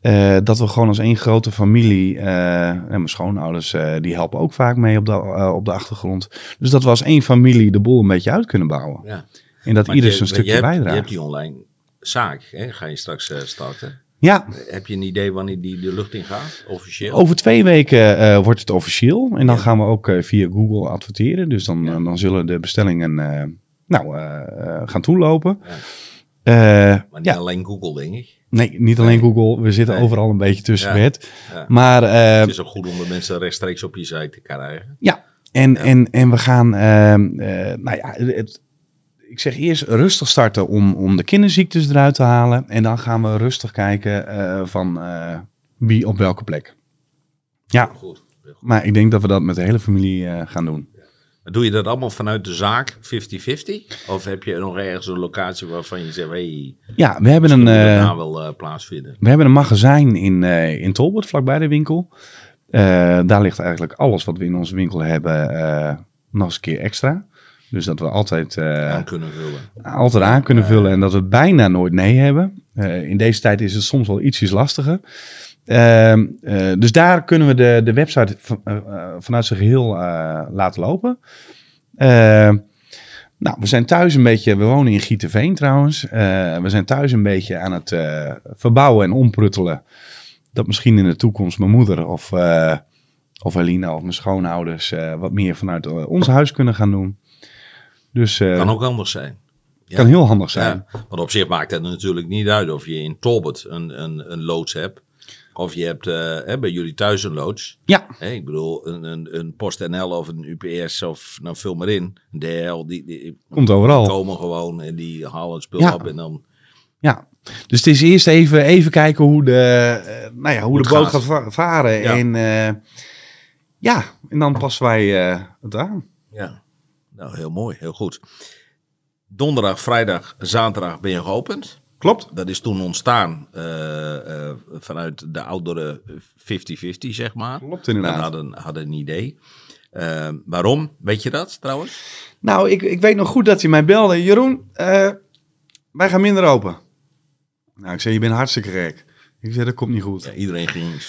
eh, dat we gewoon als één grote familie, eh, en mijn schoonouders, die helpen ook vaak mee op de, op de achtergrond. Dus dat we als één familie de boel een beetje uit kunnen bouwen. Ja. En dat Maar ieder zijn je stukje hebt, bijdraagt. Je hebt die online zaak, hè? ga je straks starten. Ja, Heb je een idee wanneer die de lucht in gaat, officieel? over twee weken wordt het officieel. En dan Ja. gaan we ook via Google adverteren. Dus dan, Ja. dan zullen de bestellingen nou, eh, eh, gaan toelopen. Eh, maar niet ja, alleen Google, denk ik. nee, niet alleen Nee. Google. We zitten Nee. overal een beetje tussen. Ja. Maar Het is ook goed om de mensen rechtstreeks op je site te krijgen. Ja, en, en, en we gaan, ehm, eh, nou ja, het, ik zeg eerst rustig starten om, om de kinderziektes eruit te halen. En dan gaan we rustig kijken van wie op welke plek. Ja, Goed. goed. maar ik denk dat we dat met de hele familie gaan doen. Doe je dat allemaal vanuit de zaak 50-50? Of heb je nog ergens een locatie waarvan je zegt, hey, Ja, we hebben een, eh, wel eh, plaatsvinden? we hebben een magazijn in, eh in Tolbert, vlakbij de winkel. Daar ligt eigenlijk alles wat we in onze winkel hebben nog eens een keer extra. Dus dat we altijd... aan kunnen vullen. altijd aan kunnen vullen en dat we bijna nooit nee hebben. In deze tijd is het soms wel ietsjes lastiger. Ehm, eh, dus daar kunnen we de, de website van- eh, eh, vanuit zijn geheel eh, laten lopen. Ehm, nou, we zijn thuis een beetje, we wonen in Gietenveen trouwens. We zijn thuis een beetje aan het verbouwen en ompruttelen. Dat misschien in de toekomst mijn moeder of, of Alina of mijn schoonouders wat meer vanuit ons huis kunnen gaan doen. Dus Kan ook anders zijn. Ja. kan heel handig zijn. Ja, want op zich maakt het natuurlijk niet uit of je in Tolbert een, een, een loods hebt. Of je hebt eh, bij jullie thuis een loods. Ja, ik bedoel, een, een, een PostNL of een UPS of nou vul maar in. Een DHL, die, die komt overal. komen gewoon en die halen het spul Ja. op en dan... Ja, Dus het is eerst even, even kijken hoe de, eh, nou ja, hoe Hoe de boot gaat. gaat va- varen. Ja. En eh, ja, en dan passen wij het aan. Ja, nou heel mooi, heel goed. Donderdag, vrijdag, zaterdag ben je geopend. Klopt. Dat is toen ontstaan eh, eh, vanuit de oudere 50-50, zeg maar. Klopt We inderdaad. hadden, hadden een idee. Eh, waarom? Weet je dat trouwens? Nou, ik, ik weet nog goed dat hij mij belde. Jeroen, wij gaan minder open. Nou, ik zei, je bent hartstikke gek. Ik zei, dat komt niet goed. Ja, iedereen ging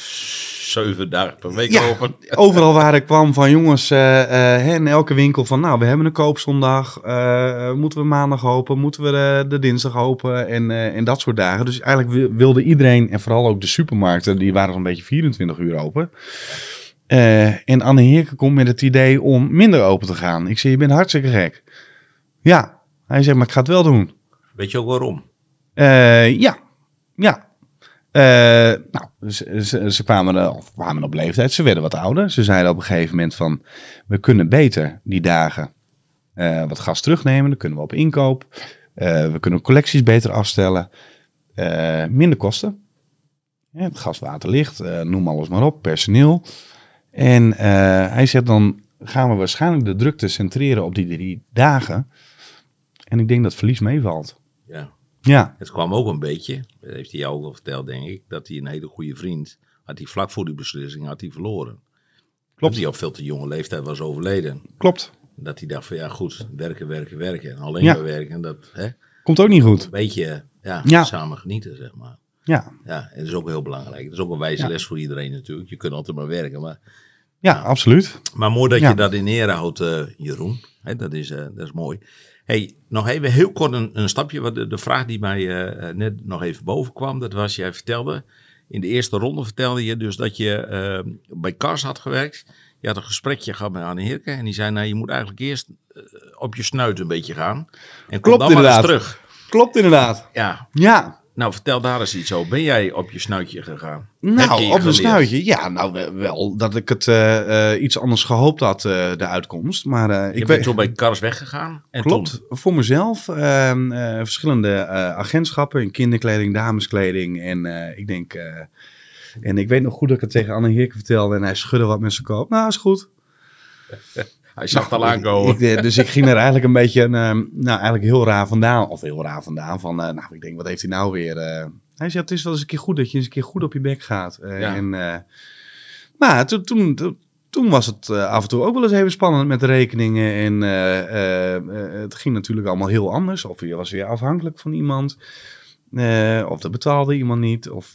zeven dagen per week Ja. open. Overal waar ik kwam van jongens, hè, in elke winkel van nou, we hebben een koopzondag. eh, moeten we maandag open? Moeten we de, dinsdag open? En, en dat soort dagen. Dus eigenlijk wi- wilde iedereen, en vooral ook de supermarkten, die waren zo'n beetje 24 uur open. Eh, en Anne Heerke komt met het idee om minder open te gaan. Ik zei, je bent hartstikke gek. Ja, hij zegt, maar ik ga het wel doen. Weet je ook waarom? Ja, ja. Eh, nou, ze, ze, kwamen, op leeftijd, ze werden wat ouder. Ze zeiden op een gegeven moment van, we kunnen beter die dagen eh, wat gas terugnemen. Dan kunnen we op inkoop. Eh, we kunnen collecties beter afstellen. Minder kosten. Ja, het gas, water, licht, noem alles maar op, personeel. En hij zegt dan gaan we waarschijnlijk de drukte centreren op die drie dagen. En ik denk dat verlies meevalt. Ja. Ja, Het kwam ook een beetje, dat heeft hij jou ook al verteld, denk ik, dat hij een hele goede vriend had. hij vlak voor die beslissing had hij verloren. Klopt. Dat hij op veel te jonge leeftijd was overleden. klopt. Dat hij dacht van ja goed, werken, werken, werken. En alleen Ja. maar werken, dat hè, Komt ook niet goed. een beetje ja, Ja. samen genieten, zeg maar. Ja, Ja, en dat is ook heel belangrijk. Dat is ook een wijze Ja. les voor iedereen natuurlijk. Je kunt altijd maar werken. Maar, ja absoluut. maar mooi dat je dat in ere houdt, eh, Jeroen. Hè, dat, is, eh, dat is mooi. Hey, nog even heel kort een, een stapje. Wat de, de vraag die mij eh, net nog even boven kwam, dat was, jij vertelde, in de eerste ronde vertelde je dus dat je eh, bij Kars had gewerkt. Je had een gesprekje gehad met Anne Heerke en die zei, nou je moet eigenlijk eerst eh, op je snuit een beetje gaan. En kom Klopt dan maar eens inderdaad. terug. Klopt inderdaad. Ja, Ja, nou vertel daar eens iets over. Ben jij op je snuitje gegaan? Nou, je op een snuitje. Ja, nou wel- dat ik het eh, eh, iets anders gehoopt had, eh, de uitkomst. Maar Je ik bent weet... toen bij Kars weggegaan. En Klopt, toen- voor mezelf. ehm, eh, verschillende agentschappen in kinderkleding, dameskleding. En ik denk... en ik weet nog goed dat ik het tegen Anne Heerke vertelde. En hij schudde wat met zijn kop. Nou, is goed. hij zag het al aankomen. Dus ik ging er eigenlijk een beetje, eh, nou eigenlijk heel raar vandaan. Of heel raar vandaan. Van, eh, nou, ik denk, wat heeft hij nou weer? eh? hij zei, het is wel eens een keer goed dat je eens een keer goed op je bek gaat. Ja. en, maar toen, toen, toen, was het af en toe ook wel eens even spannend met de rekeningen. En het ging natuurlijk allemaal heel anders. Of je was weer afhankelijk van iemand. Of dat betaalde iemand niet. Of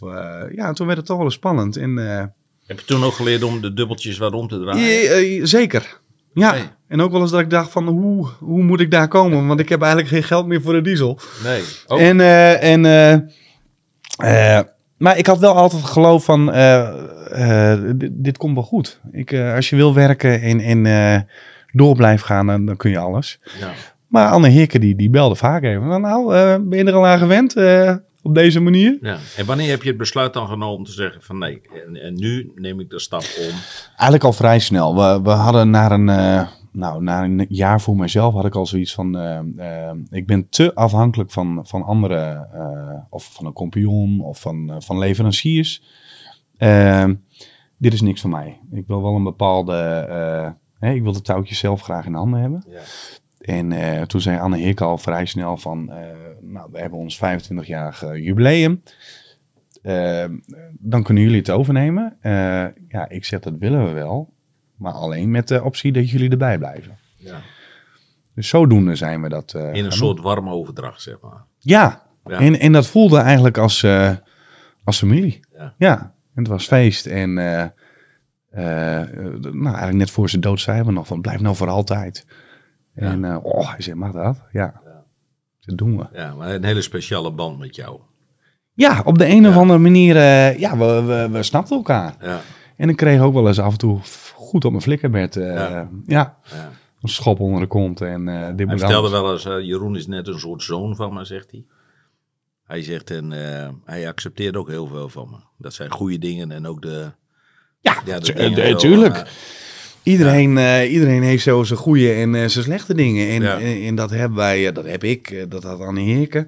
ja, toen werd het toch wel eens spannend. En Heb je toen ook geleerd om de dubbeltjes wat om te draaien? ja, zeker. Ja, en ook wel eens dat ik dacht van hoe, hoe moet ik daar komen? Want ik heb eigenlijk geen geld meer voor de diesel. Nee. En, eh, en, eh, eh, maar ik had wel altijd het geloof van dit, komt wel goed. Ik, als je wil werken en, en door blijft gaan, dan, dan kun je alles. ja. Maar Anne Hikke die, die belde vaak even. Nou, ben je er al aan gewend op deze manier? ja. En wanneer heb je het besluit dan genomen om te zeggen van nee, en, en nu neem ik de stap om. Eigenlijk al vrij snel. We, we hadden naar een, eh, nou, na een jaar voor mezelf had ik al zoiets van, eh, eh, ik ben te afhankelijk van, van anderen, eh, of van een compagnon of van, van leveranciers. Dit is niks voor mij. Ik wil wel een bepaalde, eh, hè, ik wil de touwtjes zelf graag in handen hebben. Ja. En eh, toen zei Anne Hik al vrij snel van, eh, nou, we hebben ons 25-jarig eh, jubileum. Eh, dan kunnen jullie het overnemen. Eh, ja, ik zeg dat willen we wel. Maar alleen met de optie dat jullie erbij blijven. Ja. Dus zodoende zijn we dat. In gaan een soort warme overdracht, zeg maar. Ja, Ja. En, en dat voelde eigenlijk als, als familie. Ja. Ja. en het was feest. En nou, eigenlijk net voor zijn dood zeiden we nog van blijf nou voor altijd. Ja. En eh, oh, hij zei, mag dat? Ja. Ja. Dat doen we. Ja, maar een hele speciale band met jou. Ja, op de een of andere manier, eh, ja, we, we, we snapten elkaar. Ja, En ik kreeg ook wel eens af en toe goed op mijn flikkerbed. eh, Ja. ja. ja. een schop onder de kont en eh dit Hij vertelde anders. wel eens, Jeroen is net een soort zoon van me, zegt hij. Hij zegt, en eh, hij accepteert ook heel veel van me. Dat zijn goede dingen en ook de... Ja, Ja, de tu- dingen zo, Iedereen, eh, iedereen heeft zo zijn goede en eh, zijn slechte dingen. En, Ja. en, en dat hebben wij, eh, dat heb ik, dat had Anne Heerke.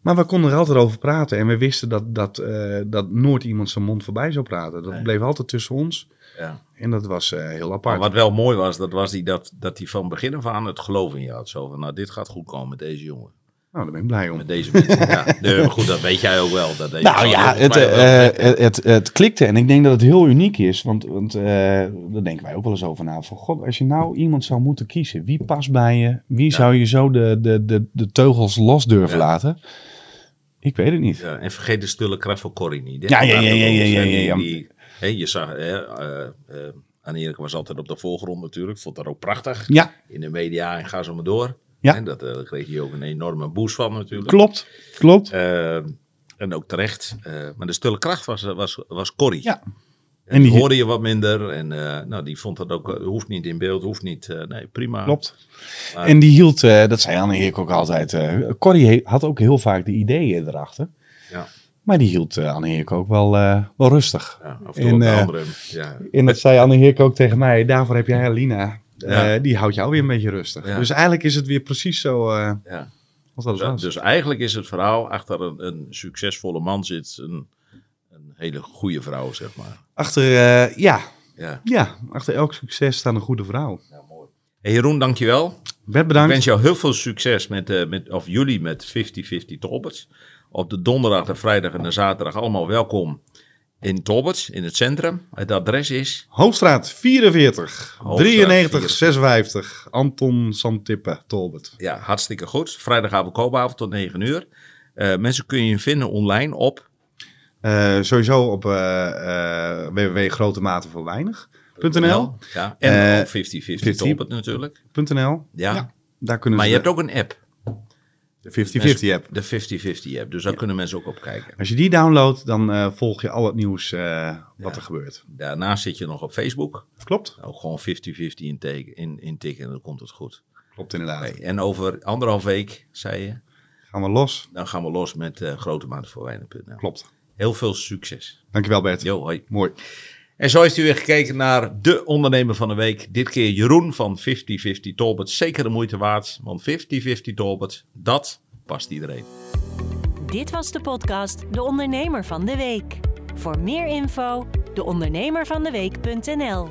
Maar we konden er altijd over praten. En we wisten dat, dat, eh, dat nooit iemand zijn mond voorbij zou praten. Dat Nee. bleef altijd tussen ons. Ja. En dat was eh, heel Maar apart. wat wel mooi was, dat was die, dat, dat hij van begin af aan het geloof in je had. Zo van, nou, dit gaat goed komen met deze jongen. Nou, daar ben ik blij om. Met deze mensen. ja. Nee, maar goed, dat weet jij ook wel. Dat deze Nou ja, het, eh, weten. het, het, het klikte en ik denk dat het heel uniek is. Want, want eh, daar denken wij ook wel eens over na. Van god, als je nou iemand zou moeten kiezen, wie past bij je? Wie zou je zo de, de, de, de teugels los durven Ja. laten? Ik weet het niet. Ja, en vergeet de stille kracht van Corrie niet. Ja, ja, ja, ja, ja, ja, die- je zag, hè, eh, eh, Anne-Erik was altijd op de voorgrond natuurlijk. Vond dat ook prachtig. Ja, In de media en ga zo maar door. Ja. En dat, daar kreeg hij ook een enorme boost van natuurlijk. klopt. Klopt. Eh, en ook terecht. Eh, maar de stille kracht was, was, was Corrie. Ja. En, En die hoorde je wat minder. En nou, die vond dat ook, hoeft niet in beeld, hoeft niet. nee, prima. Klopt. Maar- En die hield, dat zei Anne Heerk ook altijd. Corrie had ook heel vaak de ideeën erachter. Ja. Maar die hield eh, Anne Heerk ook wel, wel rustig. Ja, en andere. Ja. En dat zei Anne Heerk ook tegen mij. Daarvoor heb jij Lina. Eh, die houdt jou weer een beetje rustig. Ja. Dus eigenlijk is het weer precies zo eh, Ja. als dat dus eigenlijk is het verhaal, achter een, een succesvolle man zit een, een hele goede vrouw, zeg maar. Achter, eh, ja, Ja, ja, achter elk succes staat een goede vrouw. ja mooi. Hey Jeroen, dankjewel. Bert, Ik bedankt. wens jou heel veel succes met, met of jullie met 50-50 Tolberts. Op de donderdag, de vrijdag en de zaterdag allemaal welkom in Tolberts, in het centrum. Het adres is... Hoofdstraat 44, Hoofdstraat 93, 44. 56. Anton Santippe, Tolbert. Ja, hartstikke goed. Vrijdagavond, koopavond tot 9 uur. Eh, mensen kun je vinden online op... Eh, sowieso op eh eh www.grotematenvoorweinig.nl. Ja, en op 50-50 50. Tolbert natuurlijk. .nl. Ja. Daar kunnen Maar ze je hebt ook een app. De 50-50 app. De 50-50 app. Dus daar kunnen mensen ook op kijken. Als je die downloadt, dan eh, volg je al het nieuws eh, wat Ja. er gebeurt. Daarnaast zit je nog op Facebook. Klopt? Ook gewoon 50-50 intikken in, intikken en dan komt het goed. Klopt inderdaad. En over anderhalf week, zei je, Gaan we los? dan gaan we los met uh, grotematenvoorwijnen.nl. Klopt. Heel veel succes. Dankjewel Bert. Jo, hoi. Mooi. En zo heeft u weer gekeken naar de ondernemer van de week. Dit keer Jeroen van 50-50 Tolbert. Zeker de moeite waard, want 50-50 Tolbert, dat past iedereen. Dit was de podcast De Ondernemer van de Week. Voor meer info, deondernemervandeweek.nl